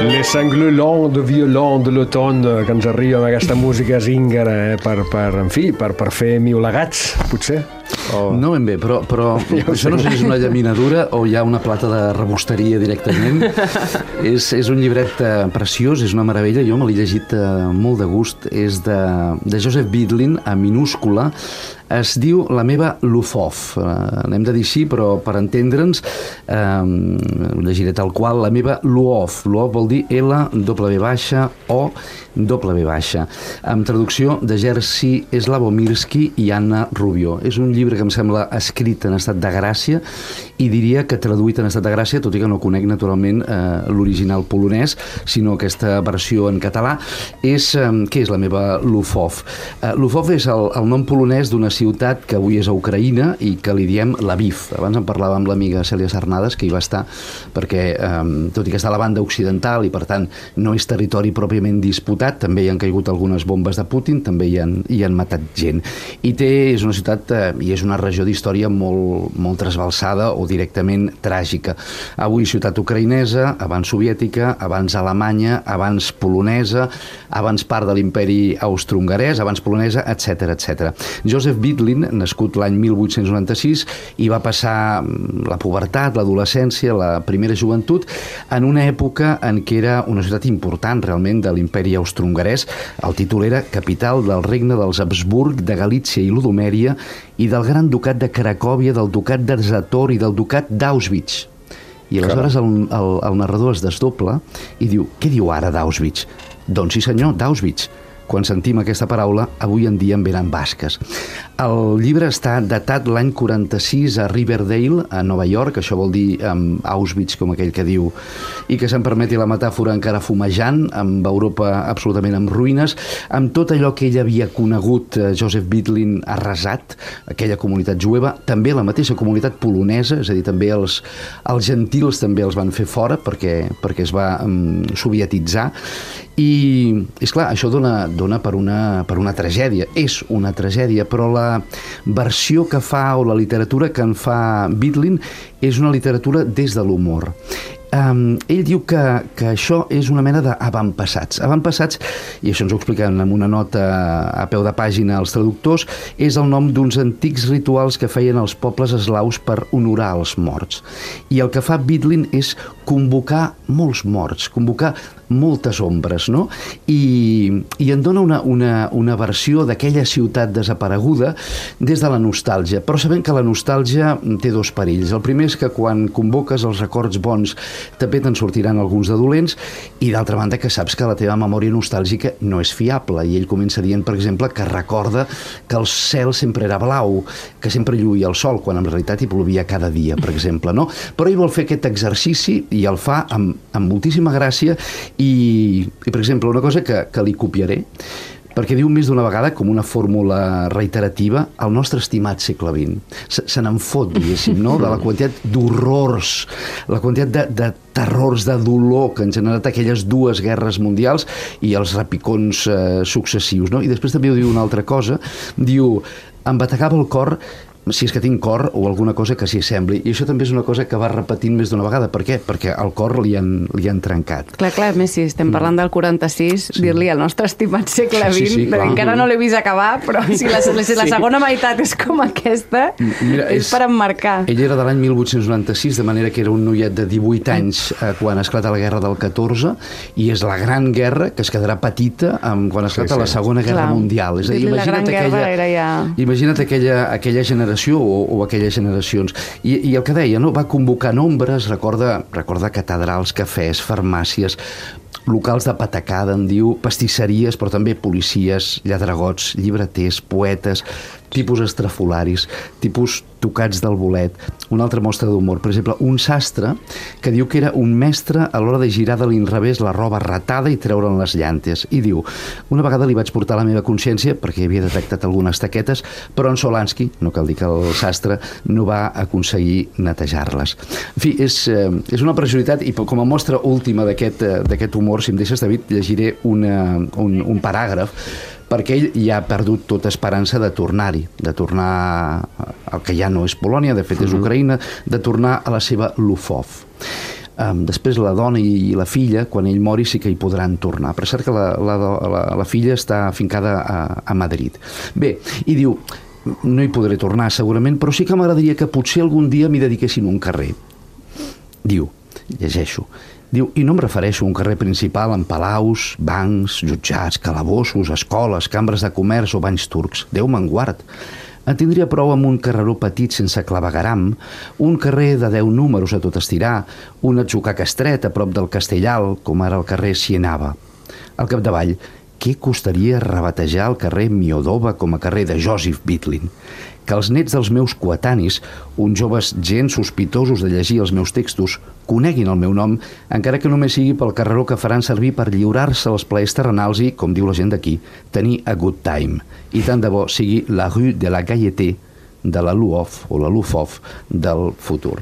Sanglolant de violent de l'automne que ens arriba amb aquesta música zíngara eh, per, per, en fi, per, per fer miolagats, potser. Oh. No ben bé, però, però ja això no sé si és una llaminadura o hi ha una plata de rebosteria directament. és, és un llibret eh, preciós, és una meravella, jo me l'he llegit eh, molt de gust, és de, de Joseph Bidlin, a minúscula, es diu La meva Lufof. Uh, L'hem de dir així, però per entendre'ns, um, llegiré tal qual, La meva Luof. Luof vol dir L, W baixa, O, W baixa. Amb traducció de Jerzy Slavomirski i Anna Rubio. És un llibre que em sembla escrit en estat de gràcia i diria que traduït en estat de gràcia, tot i que no conec naturalment eh, l'original polonès, sinó aquesta versió en català, és, eh, què és la meva Lufov? Eh, Lufov és el, el nom polonès d'una ciutat que avui és a Ucraïna i que li diem Lviv. Abans en parlava amb l'amiga Cèlia Sarnades, que hi va estar, perquè eh, tot i que està a la banda occidental i per tant no és territori pròpiament disputat, també hi han caigut algunes bombes de Putin, també hi han, hi han matat gent. I té, és una ciutat eh, i és una regió d'història molt, molt trasbalsada o directament tràgica. Avui ciutat ucraïnesa, abans soviètica, abans alemanya, abans polonesa, abans part de l'imperi austro-hongarès, abans polonesa, etc etc. Joseph Bidlin, nascut l'any 1896, i va passar mm, la pubertat, l'adolescència, la primera joventut, en una època en què era una ciutat important realment de l'imperi austro-hongarès. El títol era capital del regne dels Habsburg, de Galícia i Ludomèria i del gran ducat de Cracòvia, del ducat de Zator i del ducat d'Auschwitz. I aleshores el, el, el narrador es desdobla i diu, què diu ara d'Auschwitz? Doncs sí senyor, d'Auschwitz quan sentim aquesta paraula, avui en dia en venen basques. El llibre està datat l'any 46 a Riverdale, a Nova York, això vol dir um, Auschwitz, com aquell que diu, i que se'n permeti la metàfora encara fumejant, amb Europa absolutament en ruïnes, amb tot allò que ell havia conegut, eh, Joseph Bidlin arrasat, aquella comunitat jueva, també la mateixa comunitat polonesa, és a dir, també els, els gentils també els van fer fora perquè, perquè es va um, sovietitzar, i, és clar, això dona, dona per, una, per una tragèdia. És una tragèdia, però la versió que fa o la literatura que en fa Bidlin és una literatura des de l'humor. Um, ell diu que, que això és una mena d'avantpassats. Avantpassats, i això ens ho expliquen en una nota a peu de pàgina els traductors, és el nom d'uns antics rituals que feien els pobles eslaus per honorar els morts. I el que fa Bidlin és convocar molts morts, convocar moltes ombres, no? I, i en dona una, una, una versió d'aquella ciutat desapareguda des de la nostàlgia, però sabent que la nostàlgia té dos perills. El primer és que quan convoques els records bons també te'n sortiran alguns de dolents i d'altra banda que saps que la teva memòria nostàlgica no és fiable i ell comença dient, per exemple, que recorda que el cel sempre era blau, que sempre lluïa el sol, quan en realitat hi plovia cada dia, per exemple, no? Però ell vol fer aquest exercici i el fa amb, amb moltíssima gràcia i, i, per exemple, una cosa que, que li copiaré, perquè diu més d'una vegada, com una fórmula reiterativa, el nostre estimat segle XX. Se, se n'en fot, diguéssim, no? de la quantitat d'horrors, la quantitat de, de terrors, de dolor que han generat aquelles dues guerres mundials i els repicons eh, successius. No? I després també diu una altra cosa, diu, em batecava el cor si és que tinc cor o alguna cosa que s'hi sembli. I això també és una cosa que va repetint més d'una vegada. Per què? Perquè el cor li han, li han trencat. Clar, clar, més si estem parlant del 46, sí. dir-li al nostre estimat segle XX, sí, sí, sí, encara no l'he vist acabar, però si la, si la segona meitat és com aquesta, Mira, és, és per emmarcar. Ell era de l'any 1896, de manera que era un noiet de 18 anys eh, quan esclata la guerra del 14, i és la gran guerra que es quedarà petita amb, quan esclata sí, sí. la segona guerra clar. mundial. És a dir, imagina't aquella, era ja... imagina't aquella, aquella generació generació o, o aquelles generacions. I, I el que deia, no? va convocar nombres, recorda, recorda catedrals, cafès, farmàcies, locals de patacada, en diu, pastisseries, però també policies, lladregots, llibreters, poetes, tipus estrafolaris, tipus tocats del bolet. Una altra mostra d'humor, per exemple, un sastre que diu que era un mestre a l'hora de girar de l'inrevés la roba ratada i treure'n les llantes. I diu, una vegada li vaig portar la meva consciència, perquè havia detectat algunes taquetes, però en Solansky, no cal dir que el sastre, no va aconseguir netejar-les. En fi, és, eh, és una preciositat i com a mostra última eh, d'aquest humor, si em deixes, David, llegiré una, un, un paràgraf perquè ell ja ha perdut tota esperança de tornar-hi, de tornar al que ja no és Polònia, de fet és mhm. Ucraïna, de tornar a la seva Lufov. Um, després la dona i la filla, quan ell mori, sí que hi podran tornar. Per cert que la, la, la, la filla està afincada a, a Madrid. Bé, i diu, no hi podré tornar segurament, però sí que m'agradaria que potser algun dia m'hi dediquessin un carrer. Diu, llegeixo, Diu, i no em refereixo a un carrer principal amb palaus, bancs, jutjats, calabossos, escoles, cambres de comerç o banys turcs. Déu me'n guard. En tindria prou amb un carreró petit sense clavegaram, un carrer de 10 números a tot estirar, un atzucac estret a prop del Castellal, com ara el carrer Sienava. Al capdavall, què costaria rebatejar el carrer Miodova com a carrer de Joseph Bitlin? Que els nets dels meus coetanis, uns joves gens sospitosos de llegir els meus textos, coneguin el meu nom, encara que només sigui pel carreró que faran servir per lliurar-se als plaers terrenals i, com diu la gent d'aquí, tenir a good time. I tant de bo sigui la rue de la Gaieté de la Luof o la Lufov del futur.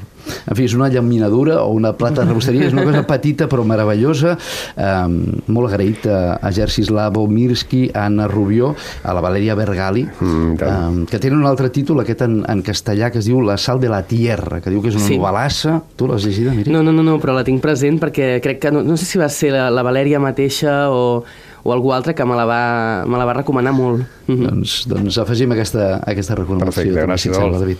En fi, és una llaminadura o una plata de rebosteria, és una cosa petita però meravellosa. Um, molt agraït a, a Jerzy Slavo Mirski, a Anna Rubió, a la Valeria Bergali, mm, um, que tenen un altre títol, aquest en, en castellà, que es diu La sal de la tierra, que diu que és una sí. novel·lassa. Tu l'has llegida, Miri? No, no, no, no, però la tinc present perquè crec que, no, no sé si va ser la, la Valèria mateixa o o algú altre que me la va, me la va recomanar molt. Mm -hmm. doncs, doncs afegim aquesta, aquesta recomanació. Perfecte, gràcies, David.